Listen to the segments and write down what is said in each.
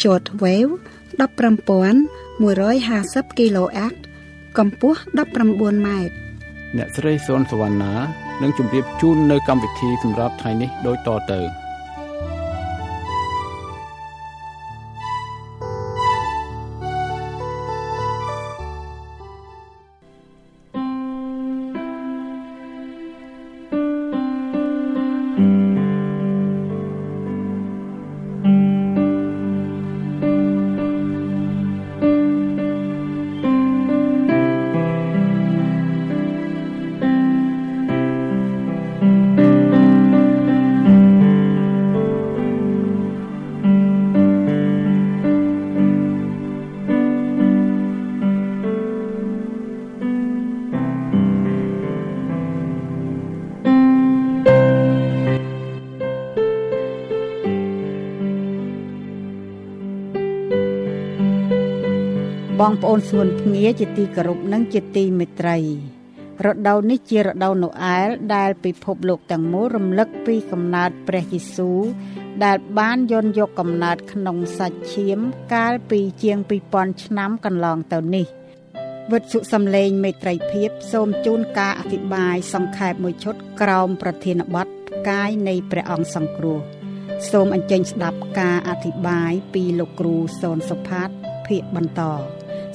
short wave 15150 kHz កម្ពស់19ម៉ែត្រអ្នកស្រីសុនសវណ្ណានឹងជម្រាបជូននៅកម្មវិធីសម្រាប់ថ្ងៃនេះដូចតទៅ បងប្អូនសួនភ្ងាជាទីគោរពនិងជាទីមេត្រីរដូវនេះជារដូវណូអែលដែលពិភពលោកទាំងមូលរំលឹកពីកំណើតព្រះយេស៊ូវដែលបានយន់យកកំណើតក្នុងសាច់ឈាមកាលពីជាង2000ឆ្នាំកន្លងទៅនេះវិទ្យុសំឡេងមេត្រីភាពសូមជូនការអធិប្បាយសង្ខេបមួយឈុតក្រោមប្រធានបទផ្កាយនៃព្រះអង្គសង្គ្រោះសូមអញ្ជើញស្ដាប់ការអធិប្បាយពីលោកគ្រូសូនសុផាតភាគបន្ត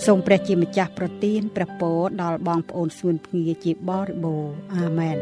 សូមព្រះជាម្ចាស់ប្រទានព្រះពរដល់បងប្អូនសួនភ្ងាជាបរិបូរអាមែន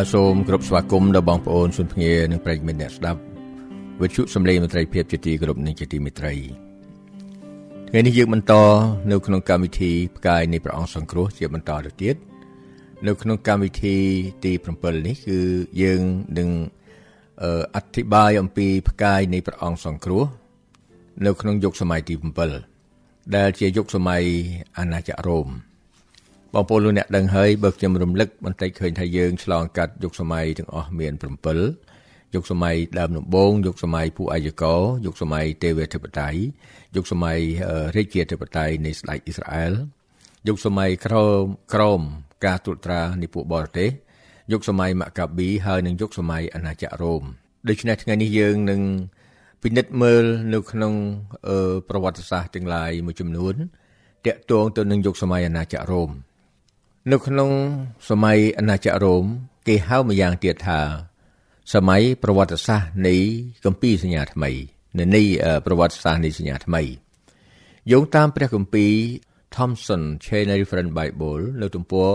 បាទសូមគោរពស្វាគមន៍ដល់បងប្អូនជនភ្ងានិងប្រិយមិត្តអ្នកស្ដាប់វិទ្យុសំឡេងមន្ត្រីភាពជាទីគោរពនិងជាទីមេត្រីថ្ងៃនេះយើងបន្តនៅក្នុងកម្មវិធីផ្កាយនៃព្រះអង្គសង្គ្រោះជាបន្តទៅទៀតនៅក្នុងកម្មវិធីទី7នេះគឺយើងនឹងអធិប្បាយអំពីផ្កាយនៃព្រះអង្គសង្គ្រោះនៅក្នុងយុគសម័យទី7ដែលជាយុគសម័យអាណាចក្ររ៉ូម បងប្អូនលោកអ្នកដឹងហើយបើខ្ញុំរំលឹកបន្តិចឃើញថាយើងឆ្លងកាត់យុគសម័យទាំងអស់មាន7យុគសម័យដើមដំបូងយុគសម័យពួកអាយកោយុគសម័យទេវធិបតេយ្យយុគសម័យរាជាធិបតេយ្យនៃស្ដេចអ៊ីស្រាអែលយុគសម័យក្រមក្រមការត្រួតត្រានៃពួកបរទេសយុគសម័យម៉ាកាប៊ីហើយនិងយុគសម័យអាណាចក្ររ៉ូមដូច្នេះថ្ងៃនេះយើងនឹងពិនិត្យមើលនៅក្នុងប្រវត្តិសាស្ត្រទាំងឡាយមួយចំនួនតាក់ទងទៅនឹងយុគសម័យអាណាចក្ររ៉ូម នៅក្នុងសម័យអាណាចក្ររ៉ូមគេហៅម្យ៉ាងទៀតថា សម័យប្រវត្តិសាស្ត្រនៃគម្ពីរសញ្ញាថ្មីនៃប្រវត្តិសាស្ត្រនៃសញ្ញាថ្មីយោងតាមព្រះគម្ពីរ Thomson Chain Reference Bible នៅទំព័រ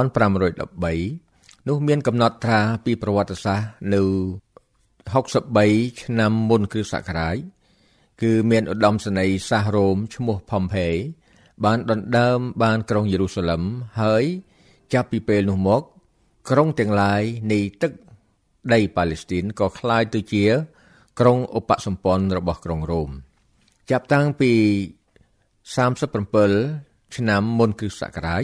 1513នោះមានកំណត់ថាពីប្រវត្តិសាស្ត្រនៅ63ឆ្នាំមុនគ្រិស្តសករាជគឺមានឧត្តមសេនីយ៍សាសរ៉ូមឈ្មោះ Pompey បានដណ្ដើមបានក្រុងយេរូសាឡឹមហើយចាប់ពីពេលនោះមក ក្រុងទាំងឡាយនៃទឹកដីប៉ាឡេស្ទីនក៏คล้ายទៅជា ក្រុងឧបសម្ព័ន្ធរបស់ក្រុងរ៉ូមចាប់តាំងពី37ឆ្នាំមុនគ្រិស្តសករាជ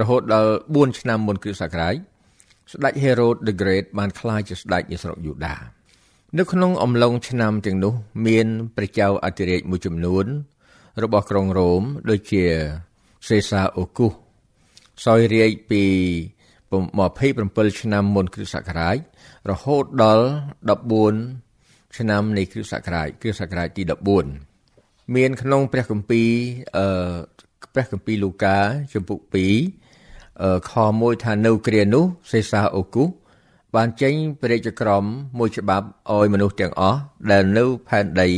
រហូតដល់4ឆ្នាំមុនគ្រិស្តសករាជស្ដេច Herod the Great បានក្លាយជាស្ដេចនៃស្រុកយូដានៅក្នុងអំឡុងឆ្នាំទាំងនោះ មានព្រះចៅអធិរាជមួយចំនួន របស់ក្រុងរ៉ូមដូចជាសេសាអូគូសសោយរាជពី27ឆ្នាំមុនគ្រិស្តសករាជរហូតដល់14ឆ្នាំនៃគ្រិស្តសករាជគ្រិស្តសករាជទី14មានក្នុងព្រះគម្ពីរអឺព្រះគម្ពីរលូកាជំពូក2អឺខ1ថានៅគ្រានោះសេសាអូគូសបានចេញព្រះរាជក្រមមួយច្បាប់ឲ្យមនុស្សទាំងអស់ដែលនៅផែនដី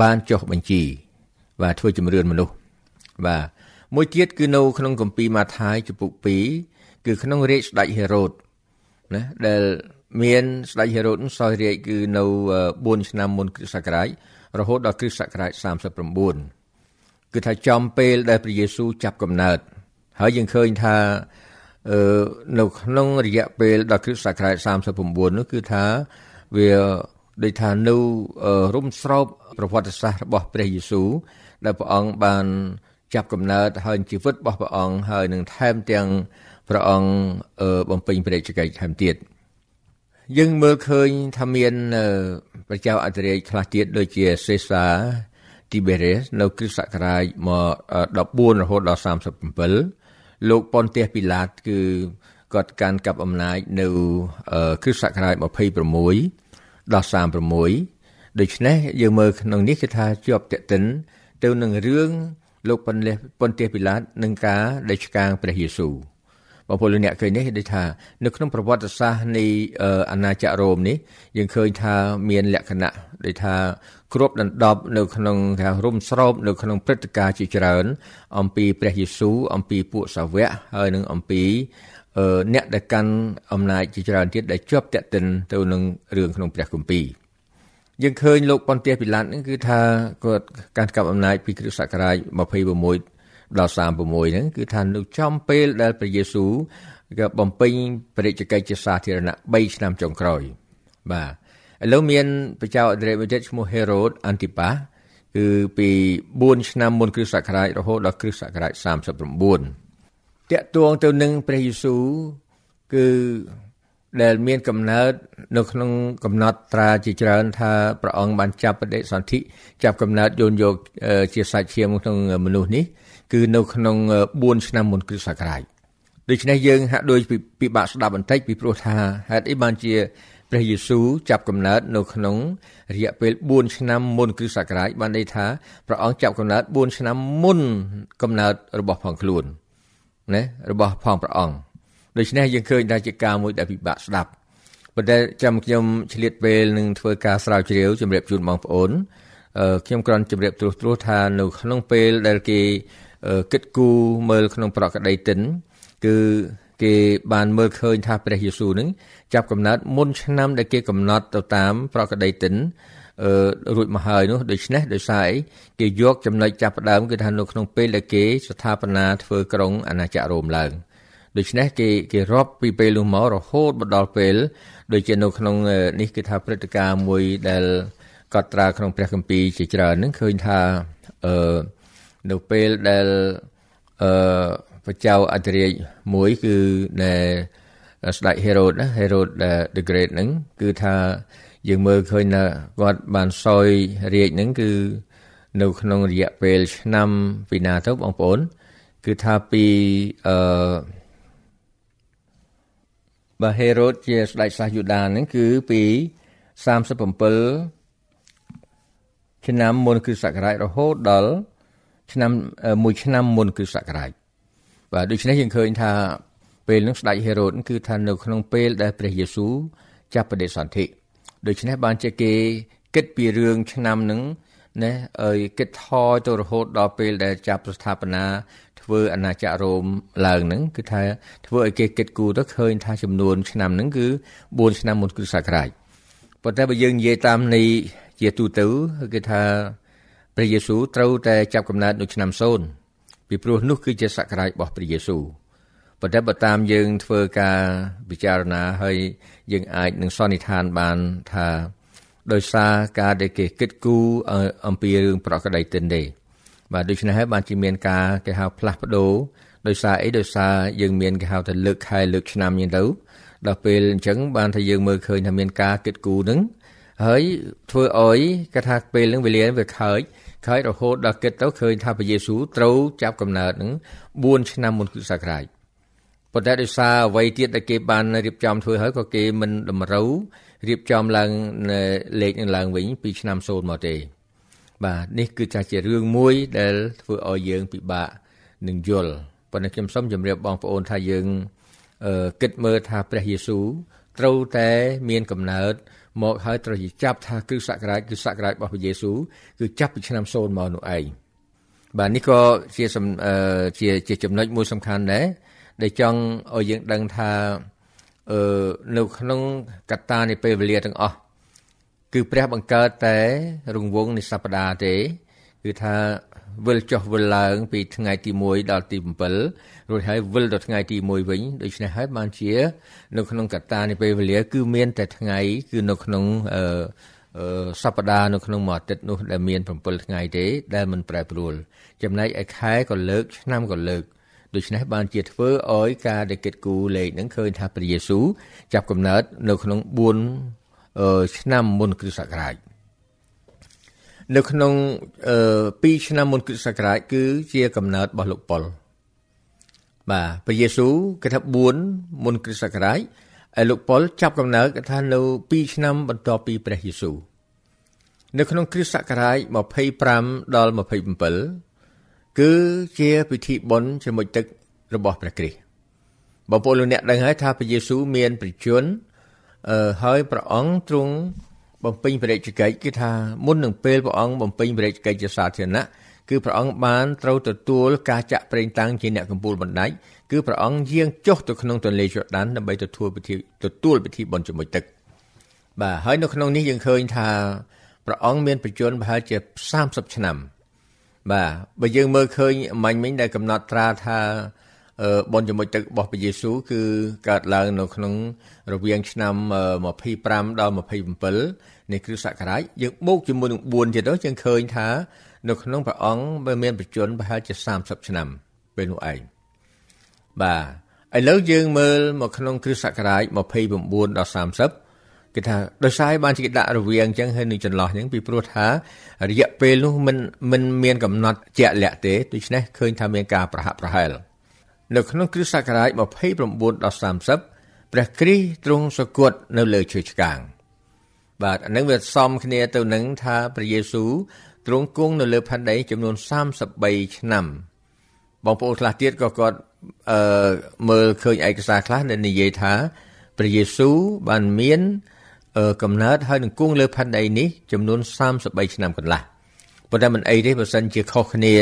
បានចុះបញ្ជី បាទធ្វើជំរឿនមនុស្សបាទមួយទៀតគឺនៅក្នុងគម្ពីរម៉ាថាយជំពូក2គឺក្នុងរាជស្ដេចហេរ៉ូតណាដែលមានស្ដេចហេរ៉ូតសោយរាជគឺនៅ4ឆ្នាំមុនគ្រិស្តសករាជរហូតដល់គ្រិស្តសករាជ39គឺថាចំពេលដែលព្រះយេស៊ូវចាប់កំណើតហើយយើងឃើញថាអឺនៅក្នុងរយៈពេលដល់គ្រិស្តសករាជ39នោះគឺថាវាដូចថានៅរុំស្រោបប្រវត្តិសាស្ត្ររបស់ព្រះយេស៊ូវ ដែលព្រះអង្គបានចាប់កំណើតហើយជីវិតរបស់ព្រះអង្គហើយនឹងថែមទាំងព្រះអង្គបំពេញព្រះរាជកិច្ចថែមទៀតយើងមើលឃើញថាមានព្រះចៅអធិរាជខ្លះទៀតដូចជាសេសា Tiberius នៅគ្រិស្តសករាជមក14រហូតដល់37លោកប៉ុនទៀសពីឡាតគឺគាត់កាន់កាប់អំណាចនៅគ្រិស្តសករាជ26ដល់36ដូច្នេះយើងមើលក្នុងនេះគឺថាជាប់តេតិន ទៅនឹងរឿងលោកប៉ុនលេប៉ុនទៀសពីឡាតនឹងការដែលឆ្កាងព្រះយេស៊ូវបងប្អូនលោកអ្នកឃើញនេះដូចថានៅក្នុងប្រវត្តិសាស្ត្រនៃអាណាចក្ររ៉ូមនេះយើងឃើញថាមានលក្ខណៈដូចថាគ្រប់ដណ្ដប់នៅក្នុងថារុំស្រោបនៅក្នុងព្រឹត្តិការណ៍ជាច្រើន អំពីព្រះយេស៊ូវអំពីពួកសាវកហើយនឹងអំពីអ្នកដែលកាន់អំណាចជាច្រើនទៀតដែលជាប់តាក់ទិនទៅនឹងរឿងក្នុងព្រះគម្ពីរ យើងឃើញលោកប៉ុន្តែពីឡាត់ហ្នឹងគឺថាគាត់កាន់កាប់អំណាចពីគ្រិស្តសករាជ26ដល់36ហ្នឹងគឺថានៅចំពេលដែលព្រះយេស៊ូវក៏បំពេញបរិជ្ជកិច្ចជាសាធារណៈ3ឆ្នាំចុងក្រោយបាទឥឡូវមានព្រះចៅអធិរាជមួយទៀតឈ្មោះ Herod Antipas គឺពី4ឆ្នាំមុនគ្រិស្តសករាជរហូតដល់គ្រិស្តសករាជ39តាក់ទងទៅនឹងព្រះយេស៊ូវគឺ ដែលមានកំណើតនៅក្នុងកំណត់ត្រាជាច្រើនថាព្រះអង្គបានចាប់បដិសន្ធិចាប់កំណើតយោនយកជាសាច់ឈាមក្នុងមនុស្សនេះគឺនៅក្នុង4ឆ្នាំមុនគ្រិស្តសករាជដូច្នេះយើងហាក់ដូចពិបាកស្ដាប់បន្តិចពីព្រោះថាហេតុអីបានជាព្រះយេស៊ូវចាប់កំណើតនៅក្នុងរយៈពេល4ឆ្នាំមុនគ្រិស្តសករាជបានន័យថាព្រះអង្គចាប់កំណើត4ឆ្នាំមុនកំណើតរបស់ផងខ្លួនណារបស់ផងព្រះអង្គ ដូច្នេះយើងឃើញថាជាការមួយដែលពិបាកស្ដាប់ប៉ុន្តែចាំខ្ញុំឆ្លៀតពេលនឹងធ្វើការស្រាវជ្រាវជម្រាបជូនបងប្អូនខ្ញុំគ្រាន់ជម្រាបត្រួសត្រាសថានៅក្នុងពេលដែលគេគិតគូរមើលក្នុងប្រកក្តីទិនគឺគេបានមើលឃើញថាព្រះយេស៊ូវនឹងចាប់កំណើតមុនឆ្នាំដែលគេកំណត់ទៅតាមប្រកក្តីទិនអឺរួចមកហើយនោះដូច្នេះដោយសារអីគេយកចំណុចចាប់ផ្ដើមគឺថានៅក្នុងពេលដែលគេស្ថាបនាធ្វើក្រុងអាណាចក្ររ៉ូមឡើង ដូច្នេះគេគេរាប់ពីពេលនោះមករហូតមកដល់ពេលដូចជានៅក្នុងនេះគឺថាព្រឹត្តិការណ៍មួយដែលកត់ត្រាក្នុងព្រះគម្ពីរជាច្រើននឹងឃើញថាអឺនៅពេលដែលអឺព្រះចៅអធិរាជមួយគឺនៅស្ដេច Herod ណា Herod the Great ហ្នឹងគឺថាយើងមើលឃើញថាគាត់បានសោយរាជហ្នឹងគឺនៅក្នុងរយៈពេលឆ្នាំពីណាទៅបងប្អូន គឺថាពីអឺ បាទហេរ៉ូតជាស្ដេចសាសយូដាហ្នឹងគឺពី37ឆ្នាំមុនគ្រិស្តសករាជរហូតដល់ឆ្នាំមួយឆ្នាំមុនគ្រិស្តសករាជបាទដូច្នេះយើងឃើញថាពេលនោះស្ដេចហេរ៉ូតគឺថានៅក្នុងពេលដែលព្រះយេស៊ូវចាប់បដិសន្ធិដូច្នេះបានជាគេគិតពីរឿងឆ្នាំហ្នឹងណាឲ្យគិតថយទៅរហូតដល់ពេលដែលចាប់ស្ថាបនា ធ្វើអាណាចក្ររ៉ូមឡើងហ្នឹងគឺថាធ្វើឲ្យគេគិតគូរទៅឃើញថាចំនួនឆ្នាំហ្នឹងគឺ4ឆ្នាំមុនគ្រិស្តសករាជប៉ុន្តែបើយើងនិយាយតាមនៃជាទូទៅគឺថាព្រះយេស៊ូវត្រូវតែចាប់កំណើតនៅឆ្នាំ0ពីព្រោះនោះគឺជាសករាជរបស់ព្រះយេស៊ូវប៉ុន្តែបើតាមយើងធ្វើការពិចារណាហើយយើងអាចនឹងសន្និដ្ឋានបានថាដោយសារការដែលគេគិតគូរអំពីរឿងប្រកក្តីទិនទេ បាទដូច្នេះហើយបានជាមានការគេហៅផ្លាស់ប្ដូរដោយសារអីដោយសារយើងមានគេហៅថាលើកខែលើកឆ្នាំអញ្ចឹងទៅដល់ពេលអញ្ចឹងបានថាយើងមើលឃើញថាមានការគិតគូរនឹងហើយធ្វើឲ្យគេថាពេលនឹងវេលាវាខើចខើចរហូតដល់គិតទៅឃើញថាព្រះយេស៊ូវត្រូវចាប់កំណើតនឹង4ឆ្នាំមុនគ្រិស្តសករាជប៉ុន្តែដោយសារអ្វីទៀតដែលគេបានរៀបចំធ្វើហើយក៏គេមិនតម្រូវរៀបចំឡើងលេខនឹងឡើងវិញពីឆ្នាំ0មកទេ បាទនេះគឺជារឿងមួយដែលធ្វើឲ្យយើងពិបាកនឹងយល់ប៉ុន្តែខ្ញុំសូមជម្រាបបងប្អូនថាយើងគិតមើលថាព្រះយេស៊ូវត្រូវតែមានកំណើតមកហើយត្រូវជាចាប់ថាគ្រិស្តសករាជគឺសករាជរបស់ព្រះយេស៊ូវគឺចាប់ពីឆ្នាំ0មកនោះឯងបាទនេះក៏ជាជាជាចំណុចមួយសំខាន់ដែរដែលចង់ឲ្យយើងដឹងថាអឺនៅក្នុងកត្តានៃពេលវេលាទាំងអស់ គឺព្រះបង្កើតតែរង្វង់នៃសប្តាហ៍ទេ គឺថាវិលចុះវិលឡើង ពីថ្ងៃទី1ដល់ទី7រួចហើយវិលដល់ថ្ងៃទី1វិញដូច្នេះហើយបានជា នៅក្នុងកត្តានៃពេលវេលា គឺមានតែថ្ងៃ គឺនៅក្នុងអឺសប្តាហ៍នៅក្នុងមួយអាទិត្យនោះដែលមាន7ថ្ងៃទេដែលមិនប្រែប្រួល ចំណែកឯខែក៏លើកឆ្នាំក៏លើកដូច្នេះបានជាធ្វើឲ្យការដែលគិតគូរលេខនឹងឃើញថាព្រះយេស៊ូវចាប់កំណើតនៅក្នុង4 ឆ្នាំមុនគ្រិស្តសករាជនៅក្នុង2ឆ្នាំមុនគ្រិស្តសករាជគឺជាកំណើតរបស់លោកប៉ុលបាទព្រះយេស៊ូវគេថា4មុនគ្រិស្តសករាជហើយលោកប៉ុលចាប់កំណើតគេថានៅ2ឆ្នាំបន្ទាប់ពីព្រះយេស៊ូវនៅក្នុងគ្រិស្តសករាជ25ដល់27គឺជាពិធីបុណ្យជាមួយទឹករបស់ព្រះគ្រីស្ទបងប្អូនលោកអ្នកដឹងហើយថាព្រះយេស៊ូវមានប្រជជ នហើយព្រះអង្គទ្រង់បំពេញព្រះរាជកិច្ចគឺថាមុននឹងពេលព្រះអង្គបំពេញព្រះរាជកិច្ចជាសាធារណៈគឺព្រះអង្គបានត្រូវទទួលការចាក់ប្រេងតាំងជាអ្នកកម្ពូលបណ្ដាច់គឺព្រះអង្គយាងចុះទៅក្នុងទន្លេយូដានដើម្បីទទួលពិធីទទួលពិធីបុណ្យជាមួយទឹកបាទហើយនៅក្នុងនេះយើងឃើញថាព្រះអង្គមានប្រជជនប្រហែលជា30ឆ្នាំបាទបើយើងមើលឃើញអមាញ់មិញដែលកំណត់ត្រាថា បុណ្យជាមួយទឹករបស់ព្រះយេស៊ូវគឺកើតឡើងនៅក្នុងរវាងឆ្នាំ25ដល់27នៃគ្រិស្តសករាជយើងបូកជាមួយនឹង4ទៀតទៅយើងឃើញថានៅក្នុងព្រះអង្គមានប្រជជនប្រហែលជា30ឆ្នាំពេលនោះឯងបាទឥឡូវយើងមើលមកក្នុងគ្រិស្តសករាជ29ដល់30គេថាដោយសារបានជាដាក់រវាងអញ្ចឹងហើយនឹងចន្លោះអញ្ចឹងពីព្រោះថារយៈពេលនោះមិនមិនមានកំណត់ជាក់លាក់ទេដូច្នេះឃើញថាមានការប្រហាក់ប្រហែល នៅក្នុងគ្រិស្តសករាជ29ដល់30ព្រះគ្រីស្ទទ្រង់សគត់នៅលើឈើឆ្កាង បាទអានឹងវាសមគ្នាទៅនឹងថាព្រះយេស៊ូវទ្រង់គង់នៅលើផែនដីចំនួន33ឆ្នាំ បងប្អូនខ្លះទៀតក៏គាត់អឺមើលឃើញឯកសារខ្លះដែលនិយាយថាព្រះយេស៊ូវបានមានកំណើតហើយនឹងគង់លើផែនដីនេះចំនួន33ឆ្នាំកន្លះប៉ុន្តែមិនអីទេបើសិនជាខុសគ្នា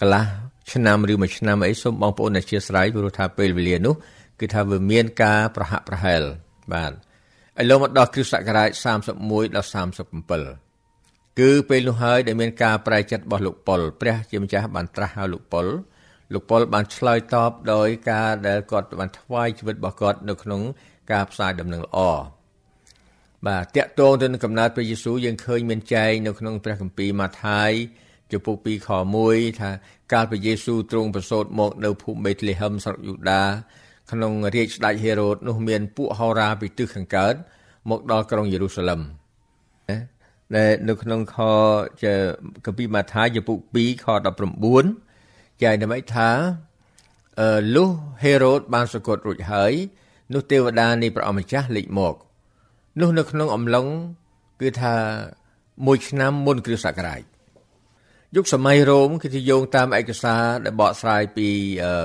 កន្លះ ឆ្នាំឬមួយឆ្នាំអីសូមបងប្អូនអធិស្ឋានព្រោះថាពេលវេលានោះគឺថាវាមានការប្រហាក់ប្រហែលបាទឥឡូវមកដល់គ្រិស្តសករាជ31ដល់37គឺពេលនោះហើយដែលមានការប្រែចិត្តរបស់លោកប៉ុលព្រះជាម្ចាស់បានត្រាស់ហៅលោកប៉ុលលោកប៉ុលបានឆ្លើយតបដោយការដែលគាត់បានថ្វាយជីវិតរបស់គាត់នៅក្នុងការផ្សាយដំណឹងល្អបាទតកតងទៅនឹងកំណើតព្រះយេស៊ូវយើងឃើញមានចែងនៅក្នុងព្រះគម្ពីរម៉ាថាយ ចំពុក2ខ1ថាកាលព្រះយេស៊ូវទ្រង់ប្រសូតមកនៅភូមិបេតលេហឹមស្រុកយូដាក្នុងរាជស្ដេចហេរ៉ូតនោះមានពួកហោរាពីទិសខាងកើតមកដល់ក្រុងយេរូសាឡឹមដែលនៅក្នុងខជាកាពីម៉ាថាយចំពុក2ខ19ចែងដើម្បីថាអឺលុះហេរ៉ូតបានសគត់រួចហើយនោះទេវតានៃព្រះអម្ចាស់លេចមកនោះនៅក្នុងអំឡុងគឺថាមួយឆ្នាំមុនគ្រិស្តសករាជ យុគសម័យរ៉ូមគឺជាយោងតាមឯកសារដែលបកស្រាយពី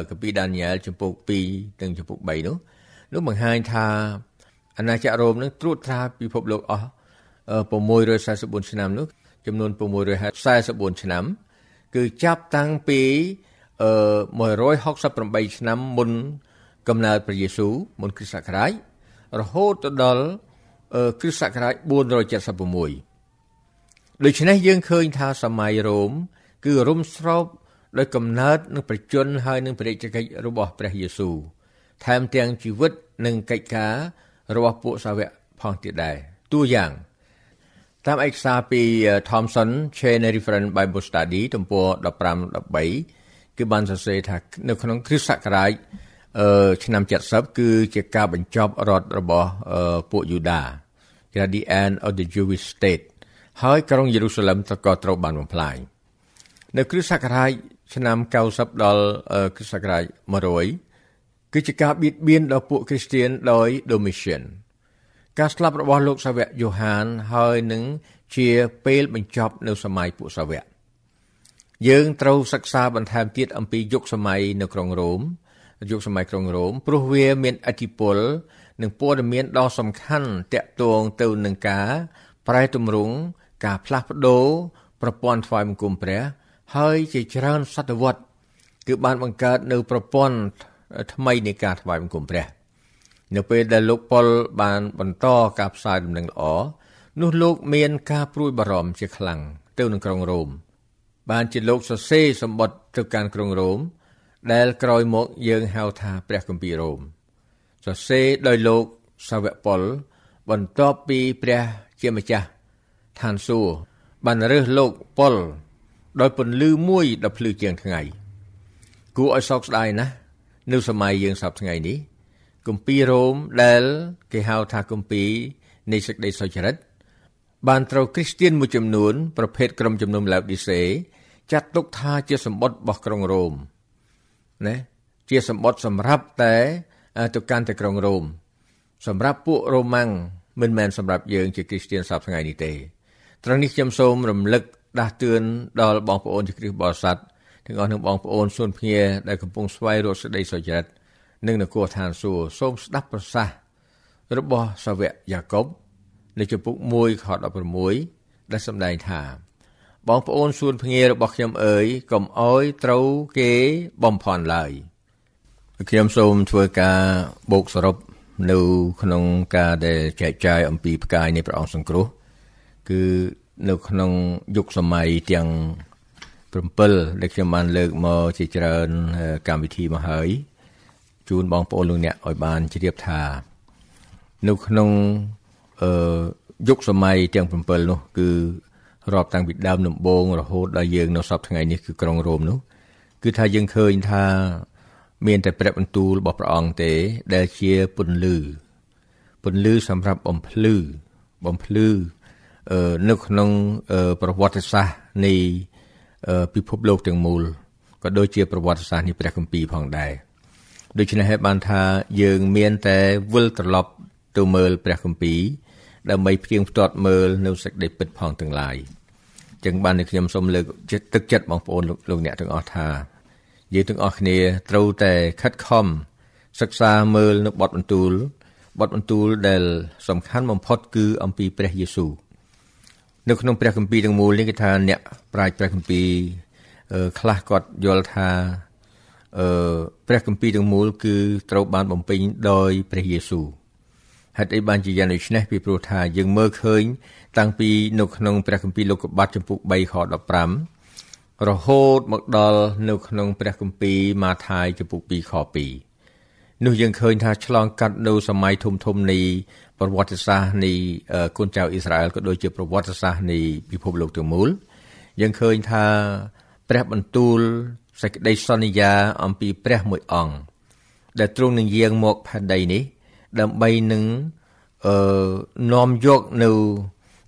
កាពីដានីយ៉ែលចំពុក2និងចំពុក3នោះនោះបង្ហាញថាអាណាចក្ររ៉ូមនឹងត្រួតត្រាពិភពលោកអស់644ឆ្នាំនោះចំនួន644ឆ្នាំ គឺចាប់តាំងពី168ឆ្នាំមុនកំណើតព្រះយេស៊ូវមុនគ្រិស្តសករាជរហូតទៅដល់គ្រិស្តសករាជ476 ដូច្នេះយើងឃើញថាសម័យរ៉ូមគឺរុំស្របដោយកំណើតនិងប្រជជនហើយនឹងព្រះរាជកិច្ចរបស់ព្រះយេស៊ូវថែមទាំងជីវិតនិងកិច្ចការរបស់ពួកសាវកផងទៀតដែរតួយ៉ាងតាមឯកសារពី Thomson Chain Reference Bible Study ទំព័រ15 13គឺបានសរសេរថានៅក្នុងគ្រិស្តសករាជអឺឆ្នាំ70គឺជាការបញ្ចប់រដ្ឋរបស់ពួកយូដាគេថា the end of the Jewish state ហើយក្រុងយេរូសាឡឹមក៏ត្រូវបានបំផ្លាញនៅគ្រិស្តសករាជឆ្នាំ90ដល់គ្រិស្តសករាជ100គឺជាការបៀតបៀនដល់ពួកគ្រីស្ទានដោយ Domitian ការស្លាប់របស់លោកសាវកយូហានហើយនឹងជាពេលបញ្ចប់នៅសម័យពួកសាវកយើងត្រូវសិក្សាបន្ថែមទៀតអំពីយុគសម័យនៅក្រុងរ៉ូមយុគសម័យក្រុងរ៉ូមព្រោះវាមានអធិពលនិងព័ត៌មានដ៏សំខាន់តាក់ទងទៅនឹងការប្រែទម្រង់ ការផ្លាស់ប្ដូរប្រព័ន្ធថ្វាយបង្គំព្រះ ហើយជាច្រើនសតវត្សគឺបានបង្កើតនៅប្រព័ន្ធថ្មីនៃការថ្វាយបង្គំព្រះ នៅពេលដែលលោកប៉ុលបានបន្តការផ្សាយដំណឹងល្អនោះលោកមានការព្រួយបារម្ភជាខ្លាំងទៅនឹងក្រុងរ៉ូមបានជាលោកសរសេរសម្បត្តិទៅកាន់ក្រុងរ៉ូមដែលក្រោយមកយើងហៅថាព្រះគម្ពីររ៉ូមសរសេរដោយលោកសាវកប៉ុលបន្ទាប់ពីព្រះជាម្ចាស់ ឋានសួគ៌បានរើសលោកប៉ុលដោយពន្លឺមួយដ៏ភ្លឺជាងថ្ងៃ គួរឲ្យសោកស្ដាយណាស់នៅសម័យយើងសពថ្ងៃនេះគម្ពីររ៉ូមដែលគេហៅថាគម្ពីរនៃសេចក្តីសុចរិតបានត្រូវគ្រីស្ទៀនមួយចំនួន ប្រភេទក្រុមជំនុំឡៅឌីសេ ចាត់ទុកថាជាសម្បត្តិរបស់ក្រុងរ៉ូមណាជាសម្បត្តិសម្រាប់តែទៅកាន់តែក្រុងរ៉ូមសម្រាប់ពួករ៉ូម៉ាំងមិនមែនសម្រាប់យើងជាគ្រីស្ទៀនសពថ្ងៃនេះទេ ត្រង់នេះខ្ញុំសូមរំលឹកដាស់តឿនដល់បងប្អូនជាគ្រីស្ទបរិស័ទទាំងអស់នឹងបងប្អូនសួនភ្ងាដែលកំពុងស្វែងរកសេចក្តីសុចរិតនិងនគរឋានសួគ៌សូមស្ដាប់ប្រសាសន៍របស់សាវកយ៉ាកុបនៅចំពុក1ខ16ដែលសម្ដែងថាបងប្អូនសួនភ្ងារបស់ខ្ញុំអើយកុំអោយត្រូវគេបំផន់ឡើយខ្ញុំសូមធ្វើការបូកសរុបនៅក្នុងការដែលចែកចាយអំពីផ្កាយនៃព្រះអង្គសង្គ្រោះគឺ នៅក្នុងយុគសម័យទាំង7ដែលខ្ញុំបានលើកមកជាច្រើនកម្មវិធីមកហើយជូនបងប្អូនលោកអ្នកឲ្យបានជ្រាបថា នៅក្នុងអឺយុគសម័យទាំង7នោះគឺរាប់តាំងពីដើមដំបូងរហូតដល់យើងនៅសពថ្ងៃនេះគឺក្រុងរ៉ូមនោះគឺថាយើងឃើញថាមានតែព្រះបន្ទូលរបស់ព្រះអង្គទេ ដែលជាពន្លឺពន្លឺសម្រាប់បំភ្លឺបំភ្លឺ នៅក្នុងប្រវត្តិសាស្ត្រនៃពិភពលោកទាំងមូលក៏ដូចជាប្រវត្តិសាស្ត្រនៃព្រះគម្ពីរផងដែរដូច្នេះហើយបានថាយើងមានតែវិលត្រឡប់ទៅមើលព្រះគម្ពីរដើម្បីផ្ទៀងផ្ទាត់មើលនៅសេចក្តីពិតផងទាំងឡាយចឹងបាននេះខ្ញុំសូមលើកចិត្តទឹកចិត្តបងប្អូនលោកអ្នកទាំងអស់ថាយើងទាំងអស់គ្នាត្រូវតែខិតខំសិក្សាមើលនៅបទបន្ទូលបទបន្ទូលដែលសំខាន់បំផុតគឺអំពីព្រះយេស៊ូវ នៅក្នុងព្រះគម្ពីរទាំងមូលនេះគេថាអ្នកប្រាជ្ញព្រះគម្ពីរខ្លះគាត់យល់ថាអឺព្រះគម្ពីរទាំងមូលគឺត្រូវបានបំពេញដោយព្រះយេស៊ូវហេតុអីបានជាយ៉ាងនេះពីព្រោះថាយើងមើលឃើញ តាំងពីនៅក្នុងព្រះគម្ពីរលោកុបាតចំពុក3ខ15រហូតមកដល់នៅក្នុងព្រះគម្ពីរម៉ាថាយចំពុក2ខ2នោះយើងឃើញថាឆ្លងកាត់នៅសម័យធំធំនៃ ប្រវត្តិសាស្ត្រនៃកូនចៅអ៊ីស្រាអែលក៏ដូចជាប្រវត្តិសាស្ត្រនៃពិភពលោកទាំងមូលយើងឃើញថាព្រះបន្ទូលសេចក្តីសន្យាអំពីព្រះមួយអង្គដែលទ្រង់នឹងយាងមកផែនដីនេះ ដើម្បីនឹងអឺនាំយកនៅ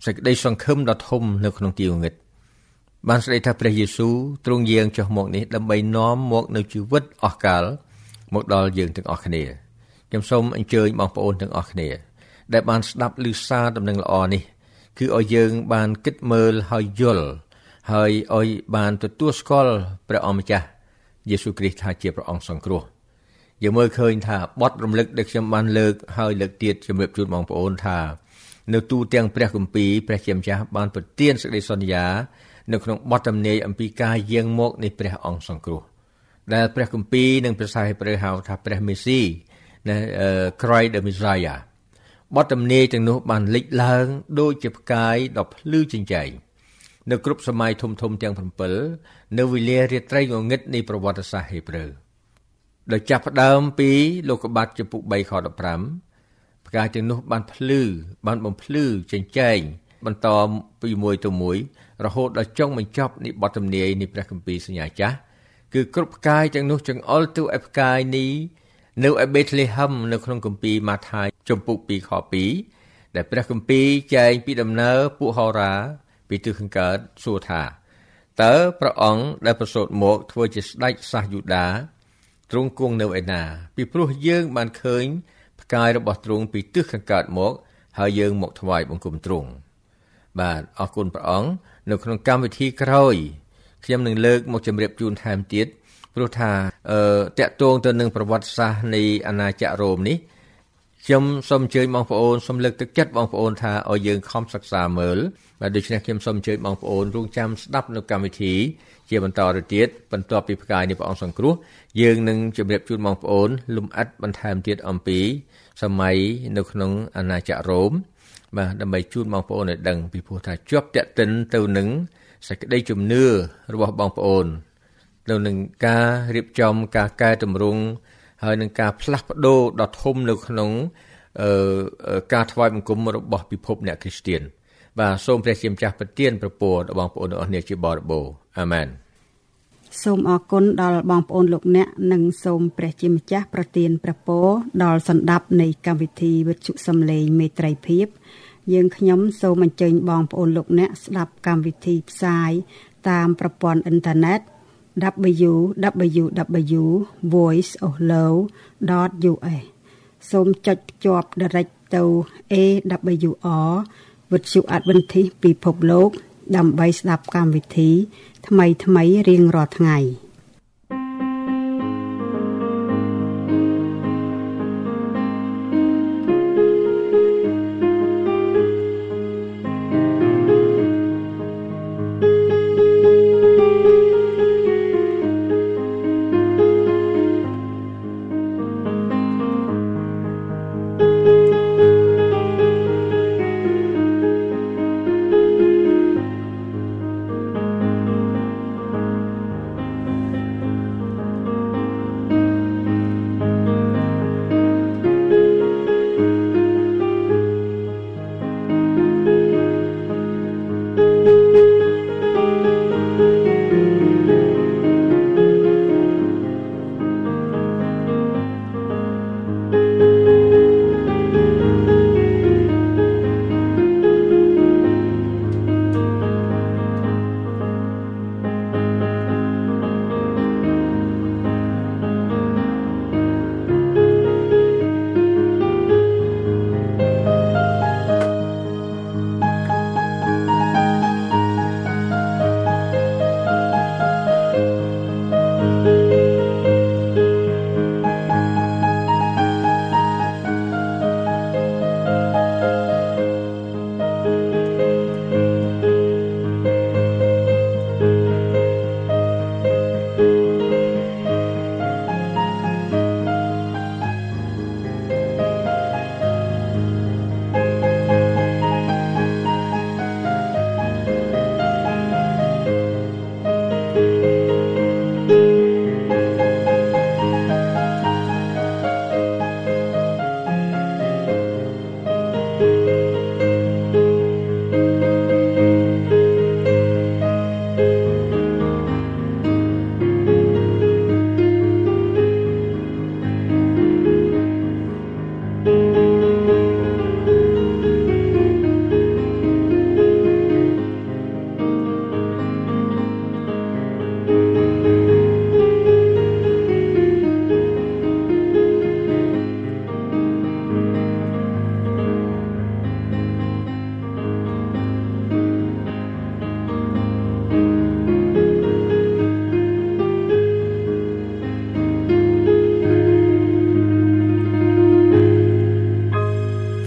សេចក្តីសង្ឃឹមដ៏ធំនៅក្នុងទីងឹតបានស្ដីថាព្រះយេស៊ូវទ្រង់យាងចុះមកនេះដើម្បីនាំមកនៅជីវិតអស់កលមកដល់យើងទាំងអស់គ្នាខ្ញុំសូមអញ្ជើញបងប្អូនទាំងអស់គ្នា ដែលបានស្ដាប់ឮសារដំណឹងល្អនេះ គឺឲ្យយើងបានគិតមើលហើយយល់ហើយឲ្យបានទទួលស្គាល់ព្រះអម្ចាស់យេស៊ូវគ្រីស្ទថាជាព្រះអង្គសង្គ្រោះយើងមើលឃើញថាបទរំលឹកដែលខ្ញុំបានលើកហើយលើកទៀតជំរាបជូនបងប្អូនថា នៅទូទាំងព្រះគម្ពីរព្រះជាម្ចាស់បានប្រទានសេចក្តីសន្យានៅក្នុងបទទំនាយអំពីការយាងមកនៃព្រះអង្គសង្គ្រោះដែលព្រះគម្ពីរនិងភាសាហេប្រឺហៅថាព្រះមេស៊ីណា Christ the Messiah បទទំនាយទាំងនោះបានលេចឡើងដូចជាផ្កាយដ៏ភ្លឺចិញ្ចែងនៅគ្រប់សម័យធំធំទាំង7នៅវេលារាត្រីងងឹតនៃប្រវត្តិសាស្ត្រហេប្រឺដោយចាប់ផ្ដើមពីលោកបាត់ចំពុក3ខ15ផ្កាយទាំងនោះបានភ្លឺបានបំភ្លឺចិញ្ចែងបន្តពីមួយទៅមួយរហូតដល់ចុងបញ្ចប់នៃបទទំនាយនៃព្រះគម្ពីរសញ្ញាចាស់គឺគ្រប់ផ្កាយទាំងនោះចង្អុលទៅឲ្យផ្កាយនេះនៅឯបេតលេហឹមនៅក្នុងគម្ពីរម៉ាថាយ ចំពុក2ខ2ដែលព្រះគម្ពីរចែងពីដំណើរពួកហោរា ពីទិសខាងកើតសួរថាតើព្រះអង្គដែលប្រសូតមកធ្វើជាស្ដេចសាសយូដាទ្រង់គង់នៅឯណា ពីព្រោះយើងបានឃើញផ្កាយរបស់ទ្រង់ពីទិសខាងកើតមក ហើយយើងមកថ្វាយបង្គំទ្រង់បាទអរគុណព្រះអង្គនៅក្នុងកម្មវិធីក្រោយខ្ញុំនឹងលើកមកជម្រាបជូនថែមទៀតព្រោះថាអឺតកតងទៅនឹងប្រវត្តិសាស្ត្រនៃអាណាចក្ររ៉ូមនេះ ខ្ញុំសូមអញ្ជើញបងប្អូនសូមលើកទឹកចិត្តបងប្អូនថាឲ្យយើងខំសិក្សាមើលបាទដូច្នេះខ្ញុំសូមអញ្ជើញបងប្អូនរងចាំស្ដាប់នៅកម្មវិធីជាបន្តទៅទៀតបន្ទាប់ពីផ្កាយនៃព្រះអង្គសង្គ្រោះយើងនឹងជម្រាបជូនបងប្អូន លំអិតបន្ថែមទៀតអំពី សម័យនៅក្នុងអាណាចក្ររ៉ូមបាទដើម្បីជូនបងប្អូនឲ្យដឹងពីព្រោះថាជាប់តាក់ទិនទៅនឹងសេចក្តីជំនឿរបស់បងប្អូនទៅនឹងការរៀបចំការកែតម្រង់ ហើយនឹងការផ្លាស់ប្ដូរដ៏ធំនៅក្នុងអឺការថ្វាយបង្គំរបស់ពិភពអ្នកគ្រីស្ទៀនបាទសូមព្រះជាម្ចាស់ប្រទានប្រពរដល់បងប្អូនទាំងអស់គ្នាជាបរិបូរអាមែនសូមអរគុណដល់បងប្អូនលោកអ្នកនិងសូមព្រះជាម្ចាស់ប្រទានព្រះពរដល់សន្តាប់នៃកម្មវិធីវិទ្យុសំឡេងមេត្រីភាព យើងខ្ញុំសូមអញ្ជើញបងប្អូនលោកអ្នកស្ដាប់កម្មវិធីផ្សាយតាមប្រព័ន្ធអ៊ីនធឺណិត www.voiceoflow.us សូមចុចភ្ជាប់ direct ទៅ AWR វិទ្យុ Adventist ពិភពលោក ដើម្បីស្ដាប់កម្មវិធី ថ្មីៗរៀងរាល់ថ្ងៃ។